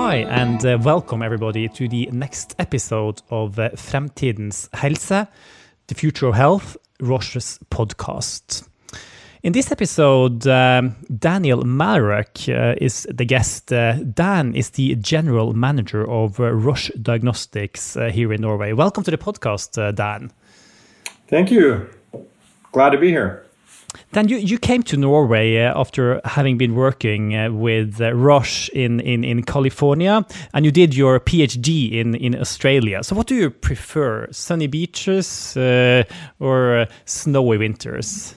Hi, and uh, welcome everybody to the next episode of uh, Fremtidens helse, the future of health, Roche's podcast. In this episode, um, Daniel Marek uh, is the guest. Uh, Dan is the general manager of uh, Roche Diagnostics uh, here in Norway. Welcome to the podcast, uh, Dan. Thank you. Glad to be here. Dan, you, you came to Norway uh, after having been working uh, with uh, Roche in, in, in California, and you did your PhD in, in Australia. So, what do you prefer, sunny beaches uh, or uh, snowy winters?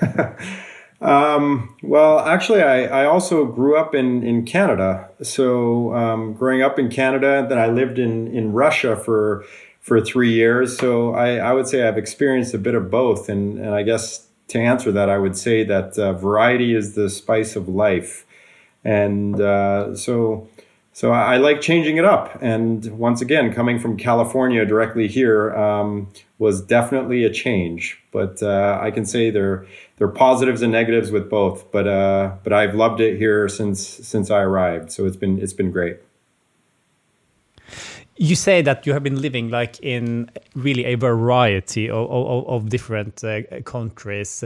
um, well, actually, I, I also grew up in, in Canada. So, um, growing up in Canada, then I lived in, in Russia for for three years. So, I, I would say I've experienced a bit of both, and, and I guess to answer that, I would say that uh, variety is the spice of life, and uh, so so I, I, like changing it up. And once again, coming from California directly here um, was definitely a change. But uh, I can say there there are positives and negatives with both. But uh, but I've loved it here since since I arrived. So it's been it's been great you say that you have been living like in really a variety of, of, of different uh, countries.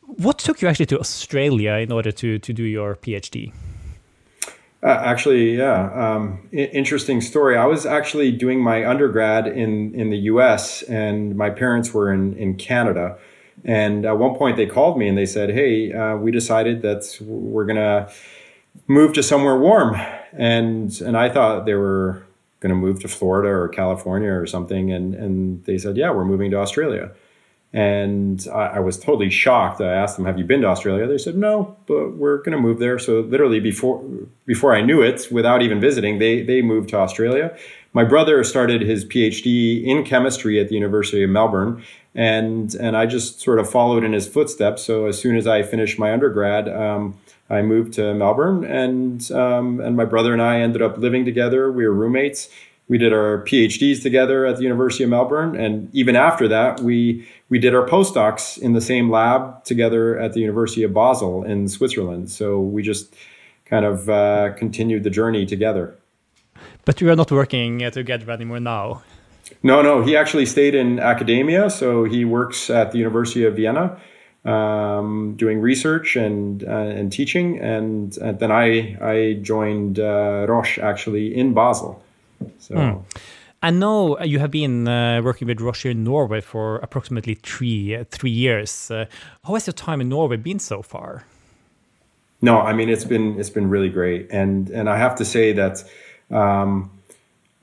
What took you actually to Australia in order to, to do your PhD? Uh, actually, yeah, um, interesting story. I was actually doing my undergrad in, in the US, and my parents were in, in Canada. And at one point, they called me and they said, Hey, uh, we decided that we're going to move to somewhere warm. And, and I thought they were going to move to Florida or California or something. And, and they said, yeah, we're moving to Australia. And I, I, was totally shocked. I asked them, have you been to Australia? They said, no, but we're going to move there. So literally before, before I knew it, without even visiting, they, they moved to Australia. My brother started his PhD in chemistry at the University of Melbourne. And, and I just sort of followed in his footsteps. So as soon as I finished my undergrad, um, I moved to Melbourne, and um, and my brother and I ended up living together. We were roommates. We did our PhDs together at the University of Melbourne, and even after that, we we did our postdocs in the same lab together at the University of Basel in Switzerland. So we just kind of uh, continued the journey together. But you are not working together anymore now. No, no. He actually stayed in academia, so he works at the University of Vienna um, doing research and uh, and teaching, and, and, then I I joined uh, Roche actually in Basel. So. Mm. I know you have been uh, working with Roche in Norway for approximately three uh, three years. Uh, how has your time in Norway been so far? No, I mean it's been it's been really great, and and I have to say that um,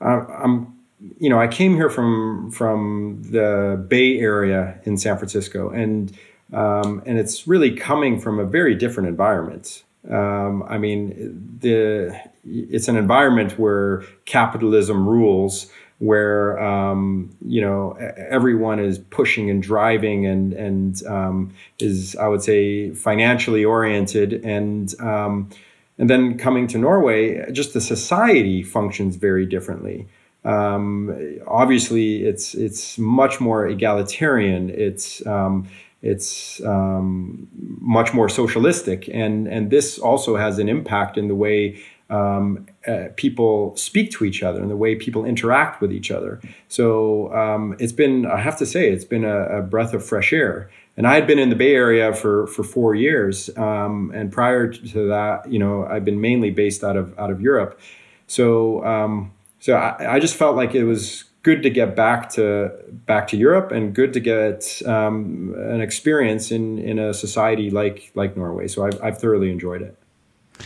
I, I'm you know I came here from from the Bay Area in San Francisco, and um, and it's really coming from a very different environment. Um, I mean, the it's an environment where capitalism rules, where um, you know everyone is pushing and driving and and um, is I would say financially oriented and um, and then coming to Norway, just the society functions very differently. Um, obviously, it's it's much more egalitarian. It's um, it's um, much more socialistic, and and this also has an impact in the way um, uh, people speak to each other and the way people interact with each other. So um, it's been, I have to say, it's been a, a, breath of fresh air. And I had been in the Bay Area for for four years, um, and prior to that, you know, I've been mainly based out of out of Europe. So um, so I, I just felt like it was good to get back to back to Europe and good to get um, an experience in in a society like like Norway. So I've I've thoroughly enjoyed it.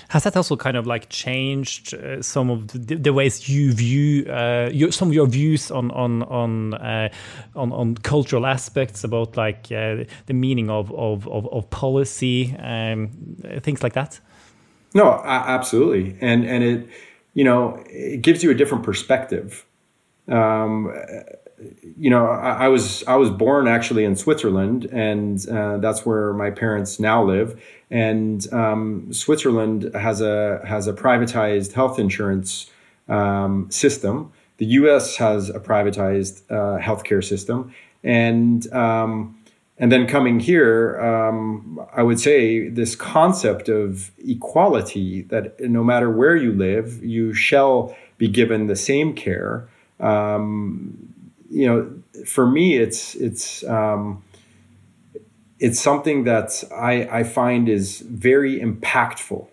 Has that also kind of like changed uh, some of the, the, ways you view uh, your, some of your views on on on, uh, on, on cultural aspects about like uh, the meaning of of of, of policy, um, things like that? No, absolutely, and and it you know it gives you a different perspective um, you know, I, I, was I was born actually in Switzerland, and uh, that's where my parents now live. And um, Switzerland has a has a privatized health insurance um, system. The U.S. has a privatized uh, healthcare system, and um, and then coming here, um, I would say this concept of equality that no matter where you live, you shall be given the same care. Um, you know, for me, it's it's um, it's something that I, I find is very impactful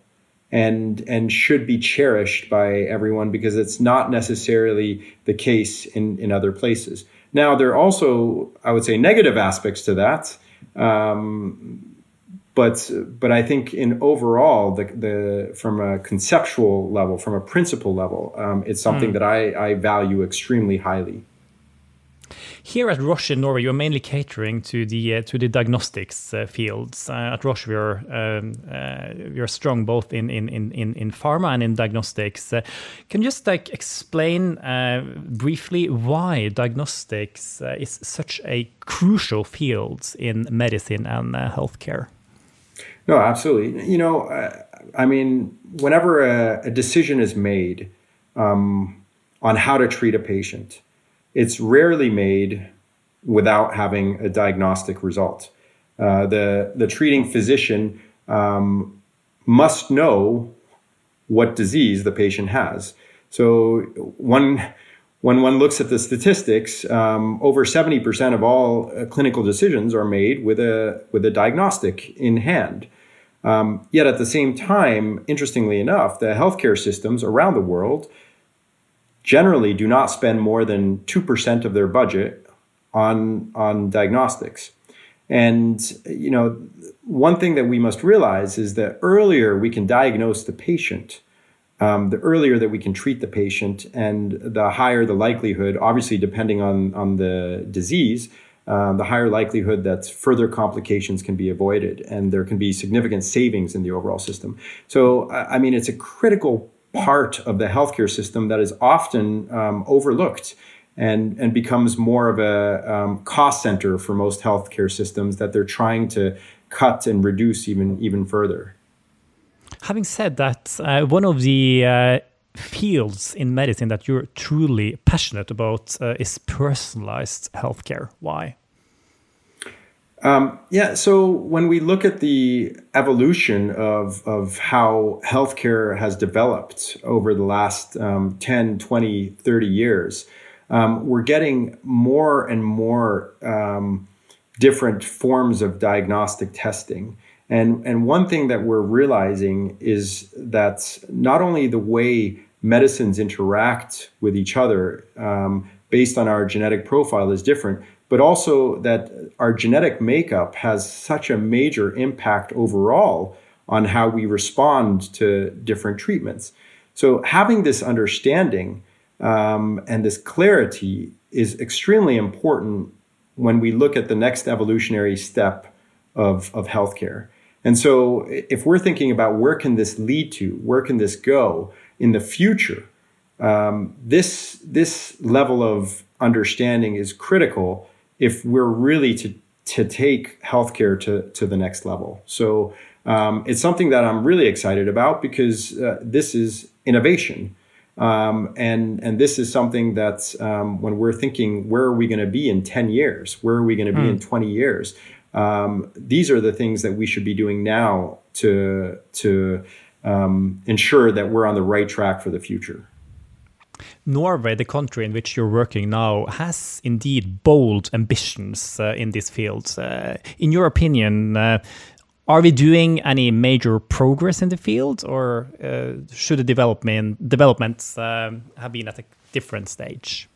and and should be cherished by everyone because it's not necessarily the case in in other places. Now, there are also, I would say, negative aspects to that. Um, but but I think in overall, the, the from a conceptual level, from a principle level, um, it's something mm. that I, I value extremely highly. Here at Roche in Norway, you're mainly catering to the uh, to the diagnostics uh, fields. Uh, at Roche, we're um, uh, we're strong both in in in in pharma and in diagnostics. Uh, can you just like explain uh, briefly why diagnostics is such a crucial field in medicine and healthcare? No, absolutely. You know, I mean, whenever a, a decision is made um, on how to treat a patient it's rarely made without having a diagnostic result. Uh, the, the treating physician um, must know what disease the patient has. So one, when one looks at the statistics, um, over 70% of all uh, clinical decisions are made with a, with a diagnostic in hand. Um, yet at the same time, interestingly enough, the healthcare systems around the world generally do not spend more than 2% of their budget on, on diagnostics. And, you know, one thing that we must realize is that earlier we can diagnose the patient, um, the earlier that we can treat the patient, and the higher the likelihood, obviously, depending on, on the disease, um, the higher likelihood that further complications can be avoided and there can be significant savings in the overall system. So, I mean, it's a critical part of the healthcare system that is often um, overlooked and, and becomes more of a um, cost center for most healthcare systems that they're trying to cut and reduce even, even further. Having said that, uh, one of the uh, fields in medicine that you're truly passionate about uh, is personalized healthcare. Why? Um, yeah, so when we look at the evolution of, of how healthcare has developed over the last um, 10, 20, 30 years, um, we're getting more and more um, different forms of diagnostic testing. And, and one thing that we're realizing is that not only the way medicines interact with each other um, based on our genetic profile is different, but also that our genetic makeup has such a major impact overall on how we respond to different treatments. So, having this understanding um, and this clarity is extremely important when we look at the next evolutionary step of, of healthcare. And so, if we're thinking about where can this lead to, where can this go in the future, um, this this level of understanding is critical if we're really to to take healthcare to to the next level. So um, it's something that I'm really excited about because uh, this is innovation. Um, and and this is something that um, when we're thinking where are we going to be in 10 years where are we going to be mm. in 20 years um, these are the things that we should be doing now to to um, ensure that we're on the right track for the future Norway, the country in which you're working now, has indeed bold ambitions uh, in this field. Uh, in your opinion, uh, are we doing any major progress in the field, or uh, should the development developments um, have been at a different stage?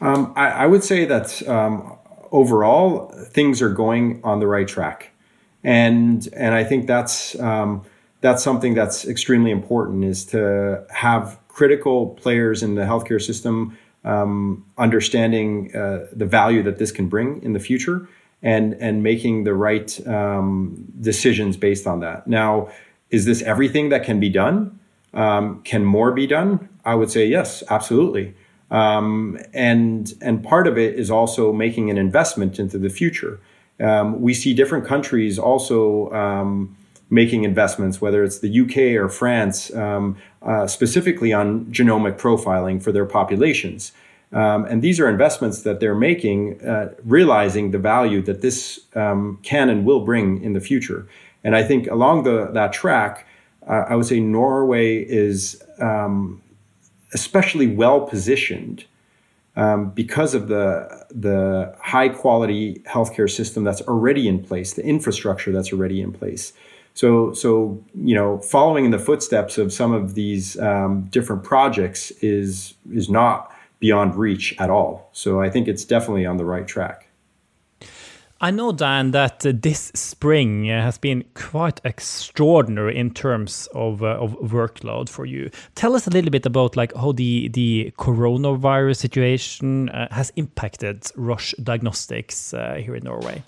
Um, I, I, would say that um, overall things are going on the right track, and and I think that's um, that's something that's extremely important is to have critical players in the healthcare system um, understanding uh, the value that this can bring in the future and and making the right um, decisions based on that. Now, is this everything that can be done? Um, can more be done? I would say yes, absolutely. Um, and and part of it is also making an investment into the future. Um, we see different countries also um, making investments, whether it's the UK or France, um, uh, specifically on genomic profiling for their populations. Um, and these are investments that they're making, uh, realizing the value that this um, can and will bring in the future. And I think along the, that track, uh, I would say Norway is um, especially well positioned um, because of the the high quality healthcare system that's already in place, the infrastructure that's already in place. So, so you know, following in the footsteps of some of these um, different projects is is not beyond reach at all. So, I think it's definitely on the right track. I know, Dan, that uh, this spring uh, has been quite extraordinary in terms of, uh, of workload for you. Tell us a little bit about like how the, the coronavirus situation uh, has impacted Roche Diagnostics uh, here in Norway.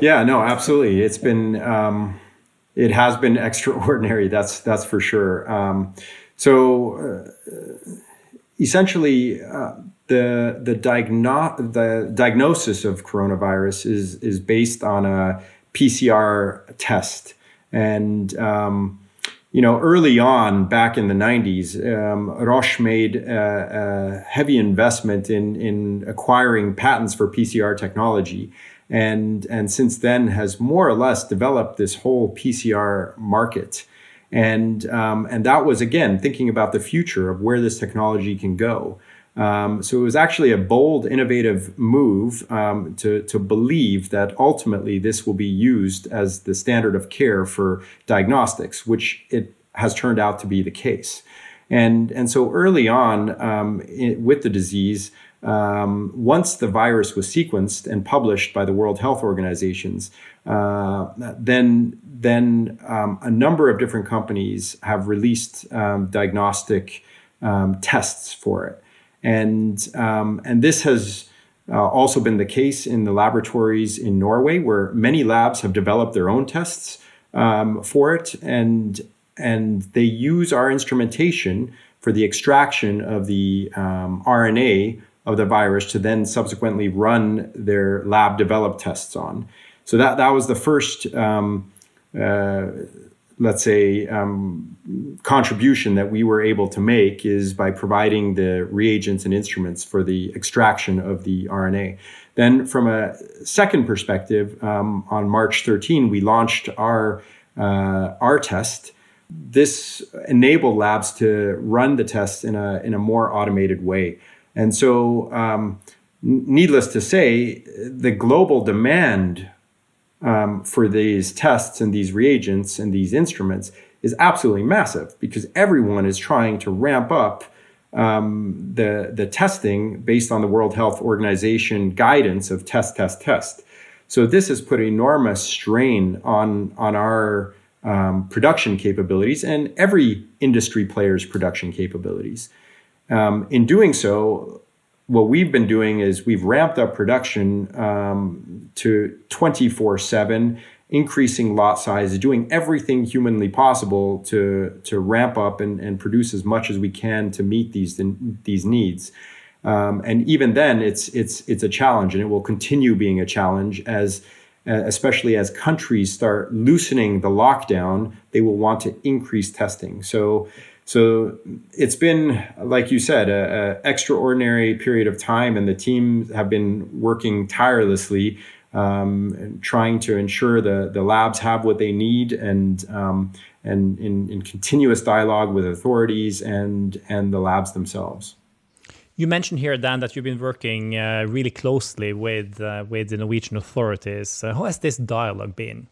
Yeah, no, absolutely. It's been um, it has been extraordinary. That's that's for sure. Um, so uh, essentially the the, diagno- the diagnosis of coronavirus is is based on a PCR test, and um, you know early on back in the 90s, um, Roche made a, a, heavy investment in in acquiring patents for PCR technology. And, and since then has more or less developed this whole PCR market. And, um, and that was, again, thinking about the future of where this technology can go. Um, so it was actually a bold, innovative move um, to, to believe that ultimately this will be used as the standard of care for diagnostics, which it has turned out to be the case. And, and so early on um, it, with the disease, um, once the virus was sequenced and published by the World Health Organizations, uh, then then um, a number of different companies have released um, diagnostic tests for it. And, um, and this has uh, also been the case in the laboratories in Norway, where many labs have developed their own tests um, for it. And, and they use our instrumentation for the extraction of the um, RNA of the virus to then subsequently run their lab developed tests on. So that, that was the first um, uh, let's say, um, contribution that we were able to make is by providing the reagents and instruments for the extraction of the RNA. Then, from a second perspective, um, on March 13, we launched our uh, our test. This enabled labs to run the tests in a in a more automated way, and so. Um, needless to say, the global demand um, for these tests and these reagents and these instruments is absolutely massive because everyone is trying to ramp up um, the the testing based on the World Health Organization guidance of test, test, test. So this has put enormous strain on on our um, production capabilities and every industry player's production capabilities. Um, in doing so, what we've been doing is we've ramped up production um, to 24 7 increasing lot size doing everything humanly possible to to ramp up and, and produce as much as we can to meet these these needs. Um, and even then it's it's it's a challenge and it will continue being a challenge as especially as countries start loosening the lockdown they will want to increase testing. So so it's been, like you said, an extraordinary period of time, and the team have been working tirelessly, um, trying to ensure the the labs have what they need, and um, and in, in continuous dialogue with authorities and and the labs themselves. You mentioned here, Dan, that you've been working uh, really closely with uh, with the Norwegian authorities. Uh, how has this dialogue been?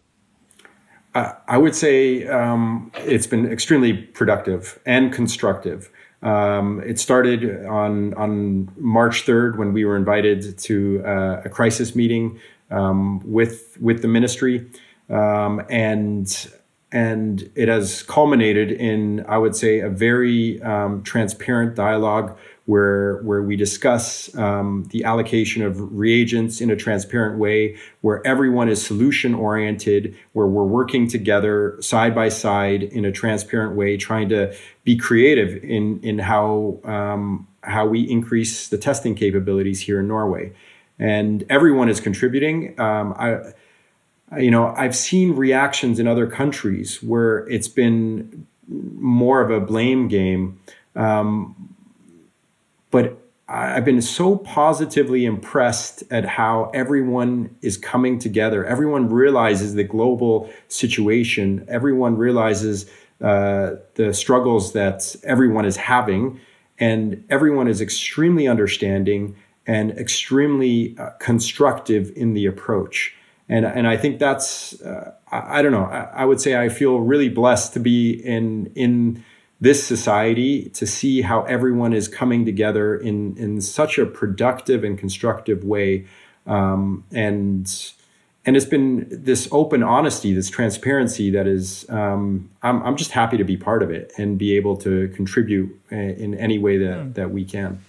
I would say um, it's been extremely productive and constructive. Um, it started on on March 3rd when we were invited to uh, a crisis meeting um, with with the ministry, um, and and it has culminated in I would say a very um, transparent dialogue where where we discuss um, the allocation of reagents in a transparent way, where everyone is solution oriented, where we're working together side by side in a transparent way, trying to be creative in in how um, how we increase the testing capabilities here in Norway, and everyone is contributing. Um, I, you know, I've seen reactions in other countries where it's been more of a blame game. Um, but I've been so positively impressed at how everyone is coming together. Everyone realizes the global situation. Everyone realizes uh, the struggles that everyone is having, and everyone is extremely understanding and extremely uh, constructive in the approach. And and I think that's uh, I, I, don't know. I, I would say I feel really blessed to be in in this society to see how everyone is coming together in in such a productive and constructive way um, and and it's been this open honesty this transparency that is um, I'm, I'm just happy to be part of it and be able to contribute uh, in any way that, mm. that we can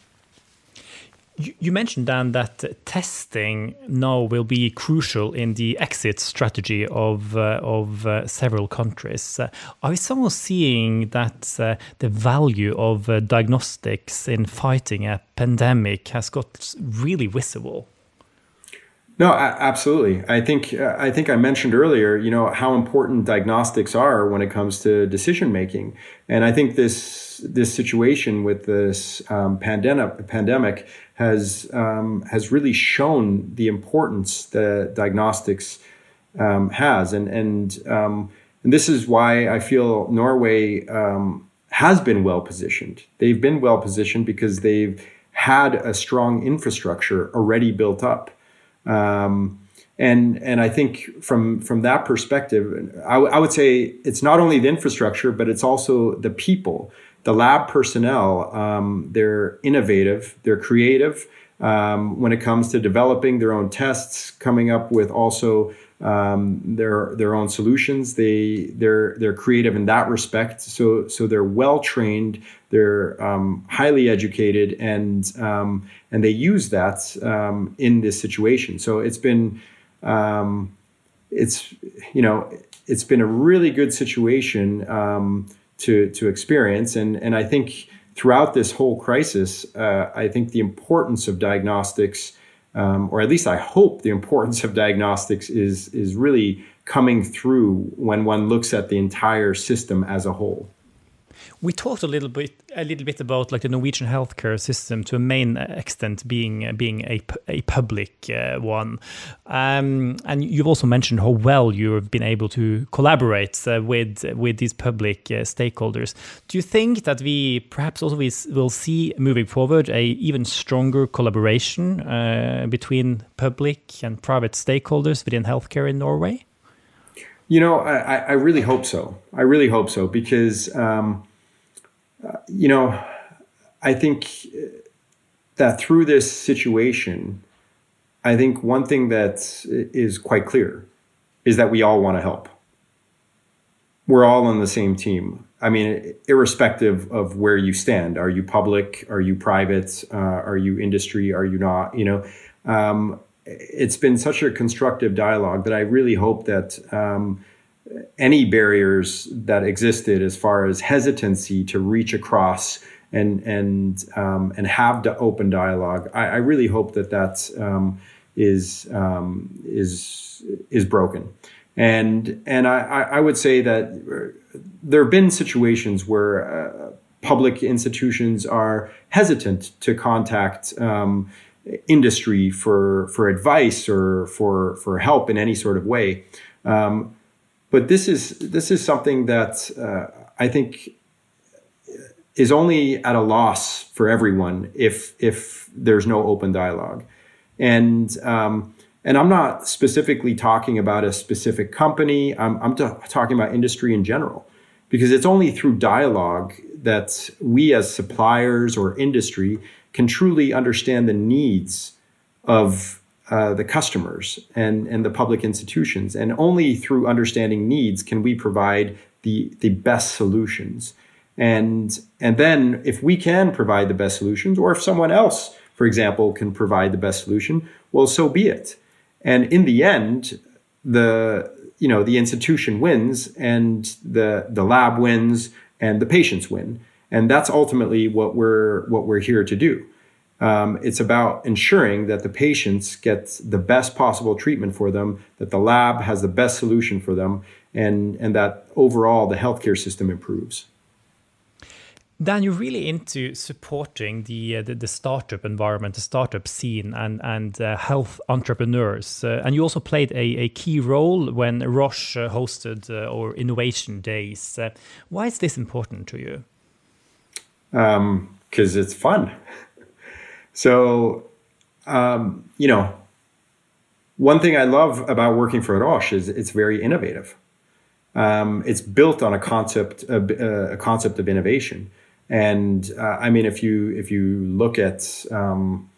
you mentioned, Dan, that testing now will be crucial in the exit strategy of uh, of uh, several countries. Uh, are we somehow seeing that uh, the value of uh, diagnostics in fighting a pandemic has got really visible? No, absolutely. I think uh, I think I mentioned earlier, you know, how important diagnostics are when it comes to decision making, and I think this this situation with this um, pandemic pandemic has um, has really shown the importance that diagnostics um, has, and and um, and this is why I feel Norway um, has been well positioned. They've been well positioned because they've had a strong infrastructure already built up. Um, and and I think from from that perspective, I, w- I would say it's not only the infrastructure, but it's also the people. The lab personnel, um, they're innovative, they're creative um, when it comes to developing their own tests, coming up with also um, their their own solutions. They they're they're creative in that respect. So so they're well trained, they're um, highly educated, and um, and they use that um, in this situation. So it's been it's you know it's been a really good situation um, to to experience. And and I think throughout this whole crisis, uh, I think the importance of diagnostics, um, or at least I hope the importance of diagnostics is is really coming through when one looks at the entire system as a whole. We talked a little bit a little bit about like the Norwegian healthcare system to a main extent being being a, a public uh, one, um, and you've also mentioned how well you've been able to collaborate uh, with with these public uh, stakeholders. Do you think that we perhaps also we will see moving forward a even stronger collaboration uh, between public and private stakeholders within healthcare in Norway? You know, I, I really hope so. I really hope so because. Um, you know, I think that through this situation, I think one thing that is quite clear is that we all want to help. We're all on the same team. I mean, irrespective of where you stand, are you public? Are you private? Uh, are you industry? Are you not? You know, um, it's been such a constructive dialogue that I really hope that um, any barriers that existed as far as hesitancy to reach across and and um, and have the open dialogue. I, I, really hope that that um, is um, is is broken. And and I, I would say that there have been situations where uh, public institutions are hesitant to contact um, industry for for advice or for for help in any sort of way. Um, but this is this is something that uh, I think is only at a loss for everyone if if there's no open dialogue, and um, and I'm not specifically talking about a specific company. I'm, I'm t- talking about industry in general, because it's only through dialogue that we as suppliers or industry can truly understand the needs of uh, the customers and, and the public institutions. And only through understanding needs can we provide the, the best solutions. And, and then if we can provide the best solutions, or if someone else, for example, can provide the best solution, well, so be it. And in the end, the, you know, the institution wins and the, the lab wins and the patients win. And that's ultimately what we're, what we're here to do. Um, it's about ensuring that the patients get the best possible treatment for them, that the lab has the best solution for them, and, and that overall the healthcare system improves. Dan, you're really into supporting the, uh, the, the startup environment, the startup scene, and and uh, health entrepreneurs. Uh, and you also played a, a key role when Roche uh, hosted uh, our innovation days. Uh, why is this important to you? Because um, it's fun. So, um, you know, one thing I love about working for Roche is it's very innovative. Um, it's built on a concept, a, a concept of innovation. And uh, I mean, if you if you look at um,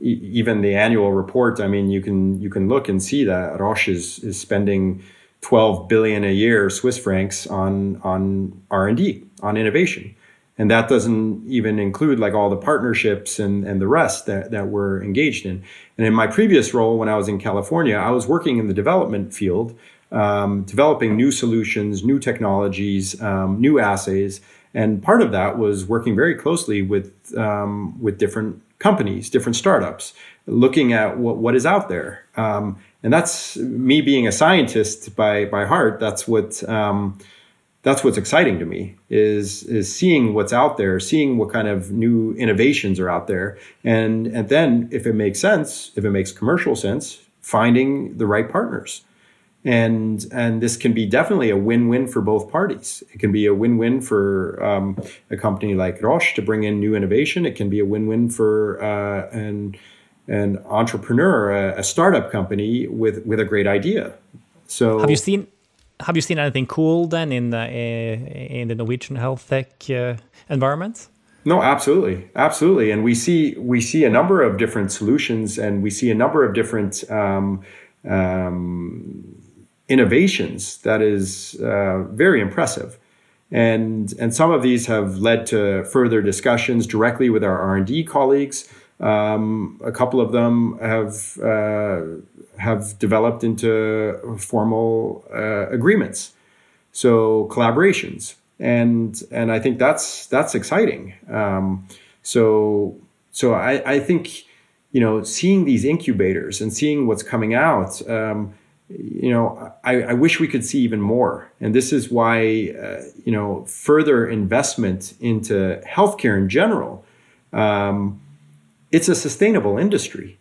e- even the annual report, I mean, you can you can look and see that Roche is is spending 12 billion a year Swiss francs on on R and D on innovation, and that doesn't even include like all the partnerships and and the rest that that we're engaged in. And in my previous role, when I was in California, I was working in the development field, um, developing new solutions, new technologies, um, new assays and part of that was working very closely with um, with different companies, different startups, looking at what, what is out there. Um, and that's me being a scientist by by heart. That's what um, that's what's exciting to me is is seeing what's out there, seeing what kind of new innovations are out there, and and then if it makes sense, if it makes commercial sense, finding the right partners and and this can be definitely a win-win for both parties. It can be a win-win for um, a company like Roche to bring in new innovation. It can be a win-win for uh, an an entrepreneur, a, a, startup company with with a great idea. So, have you seen have you seen anything cool then in the uh, in the Norwegian health tech uh, environment? No, absolutely, absolutely, and we see we see a number of different solutions, and we see a number of different. Um, um, innovations that is uh, very impressive. And, and some of these have led to further discussions directly with our R&D colleagues. Um, a couple of them have, uh, have developed into formal uh, agreements. So collaborations. And, and I think that's, that's exciting. Um, so, so I, I think, you know, seeing these incubators and seeing what's coming out, um, you know, I, I, wish we could see even more. And this is why, uh, you know, further investment into healthcare in general, um, it's a sustainable industry.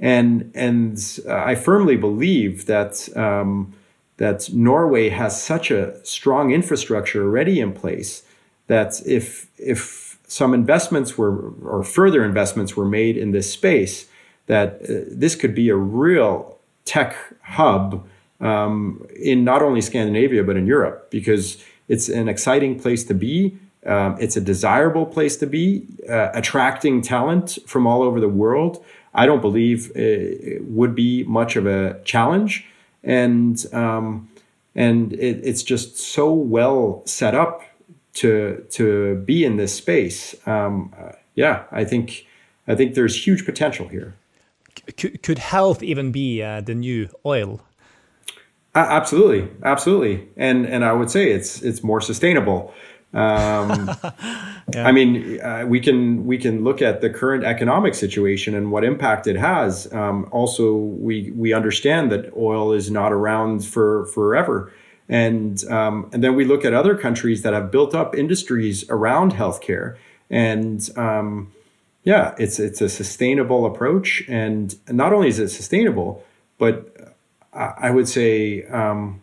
And, and I firmly believe that, um, that Norway has such a strong infrastructure already in place that if, if some investments were, or further investments were made in this space, that uh, this could be a real tech hub um, in not only Scandinavia but in Europe because it's an exciting place to be. Um, it's a desirable place to be, uh, attracting talent from all over the world. I don't believe it would be much of a challenge, and um, and it, it's just so well set up to to be in this space. Um, uh, yeah, I think I think there's huge potential here could, could health even be uh, the new oil? Uh, absolutely, absolutely, and and I would say it's it's more sustainable. Um, yeah. I mean, uh, we can we can look at the current economic situation and what impact it has. Um, also, we we understand that oil is not around for forever, and um, and then we look at other countries that have built up industries around healthcare, and um, yeah, it's it's a sustainable approach, and not only is it sustainable, but I would say um,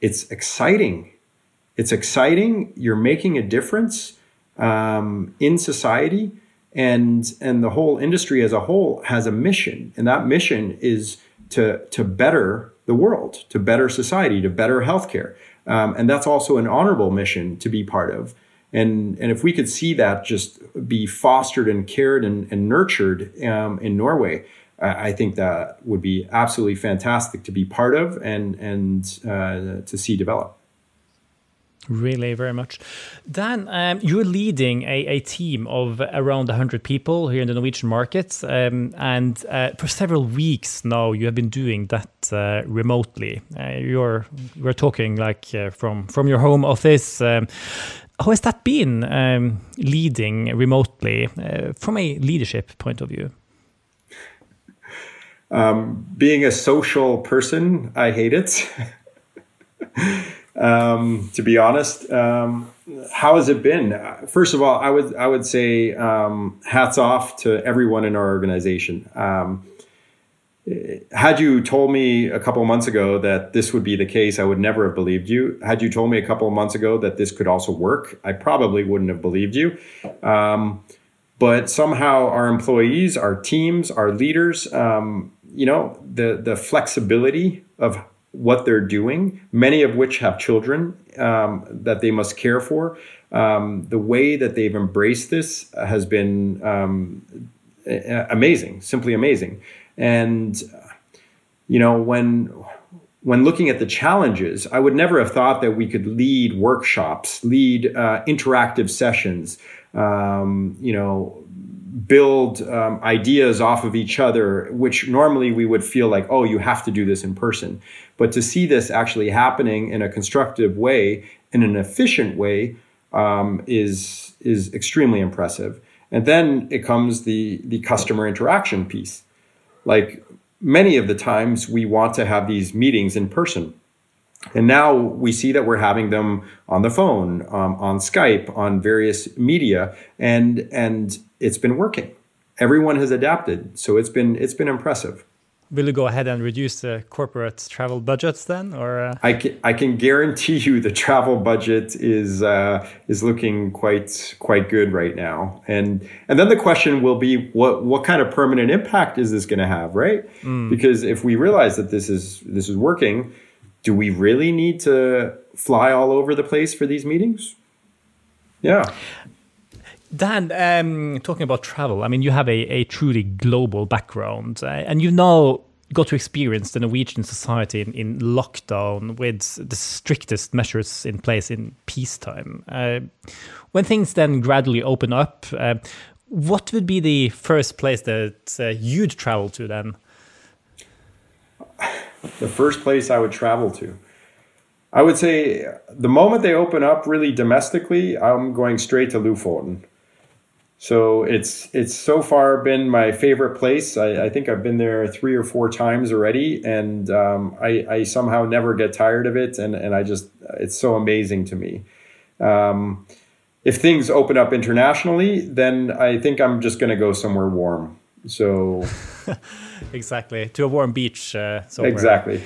it's exciting. It's exciting. You're making a difference um, in society, and and the whole industry as a whole has a mission, and that mission is to to better the world, to better society, to better healthcare, um, and that's also an honorable mission to be part of. And, and if we could see that just be fostered and cared and, and nurtured um, in Norway, I, think that would be absolutely fantastic to be part of and, and uh, to see develop. Really, very much. Dan, um, you're leading a, a, team of around 100 people here in the Norwegian market. Um, and uh, for several weeks now, you have been doing that uh, remotely. Uh, you're, you're talking like uh, from, from your home office. Um, how has that been um, leading remotely uh, from a leadership point of view? Um, being a social person, I hate it. um, to be honest. Um, how has it been? First of all, I would I would say um, hats off to everyone in our organization. Um, had you told me a couple months ago that this would be the case, I would never have believed you. Had you told me a couple months ago that this could also work, I probably wouldn't have believed you. Um, but somehow our employees, our teams, our leaders, um, you know, the the flexibility of what they're doing, many of which have children um, that they must care for. Um, the way that they've embraced this has been um, amazing, simply amazing. And you know, when when looking at the challenges, I would never have thought that we could lead workshops, lead uh, interactive sessions, um, you know, build um, ideas off of each other, which normally we would feel like, oh, you have to do this in person. But to see this actually happening in a constructive way, in an efficient way, um, is is extremely impressive. And then it comes the the customer interaction piece. Like many of the times, we want to have these meetings in person. And now we see that we're having them on the phone, um, on Skype, on various media, and and it's been working. Everyone has adapted, so it's been it's been impressive. Will you go ahead and reduce the corporate travel budgets then, or uh... I can I can guarantee you the travel budget is uh, is looking quite quite good right now, and and then the question will be what what kind of permanent impact is this going to have, right? Mm. Because if we realize that this is this is working, do we really need to fly all over the place for these meetings? Yeah. Dan, um, talking about travel, I mean, you have a, a truly global background, uh, and you've now got to experience the Norwegian society in, in, lockdown with the strictest measures in place in peacetime. Uh, when things then gradually open up, uh, what would be the first place that uh, you'd travel to then? The first place I would travel to. I would say the moment they open up really domestically, I'm going straight to Lofoten. So it's it's so far been my favorite place. I, I think I've been there three or four times already, and um, I, I, somehow never get tired of it. And, and I just it's so amazing to me. Um, if things open up internationally, then I think I'm just going to go somewhere warm. So exactly to a warm beach. Uh, exactly.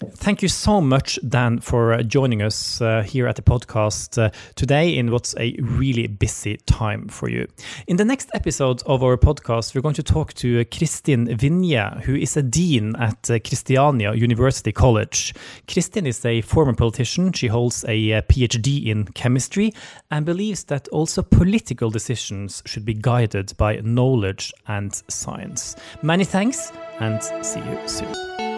Thank you so much, Dan, for uh, joining us uh, here at the podcast uh, today in what's a really busy time for you. In the next episode of our podcast, we're going to talk to Kristin Vinje, who is a dean at uh, Kristiania University College. Kristin is a former politician. She holds a uh, PhD in chemistry and believes that also political decisions should be guided by knowledge and science. Many thanks and see you soon.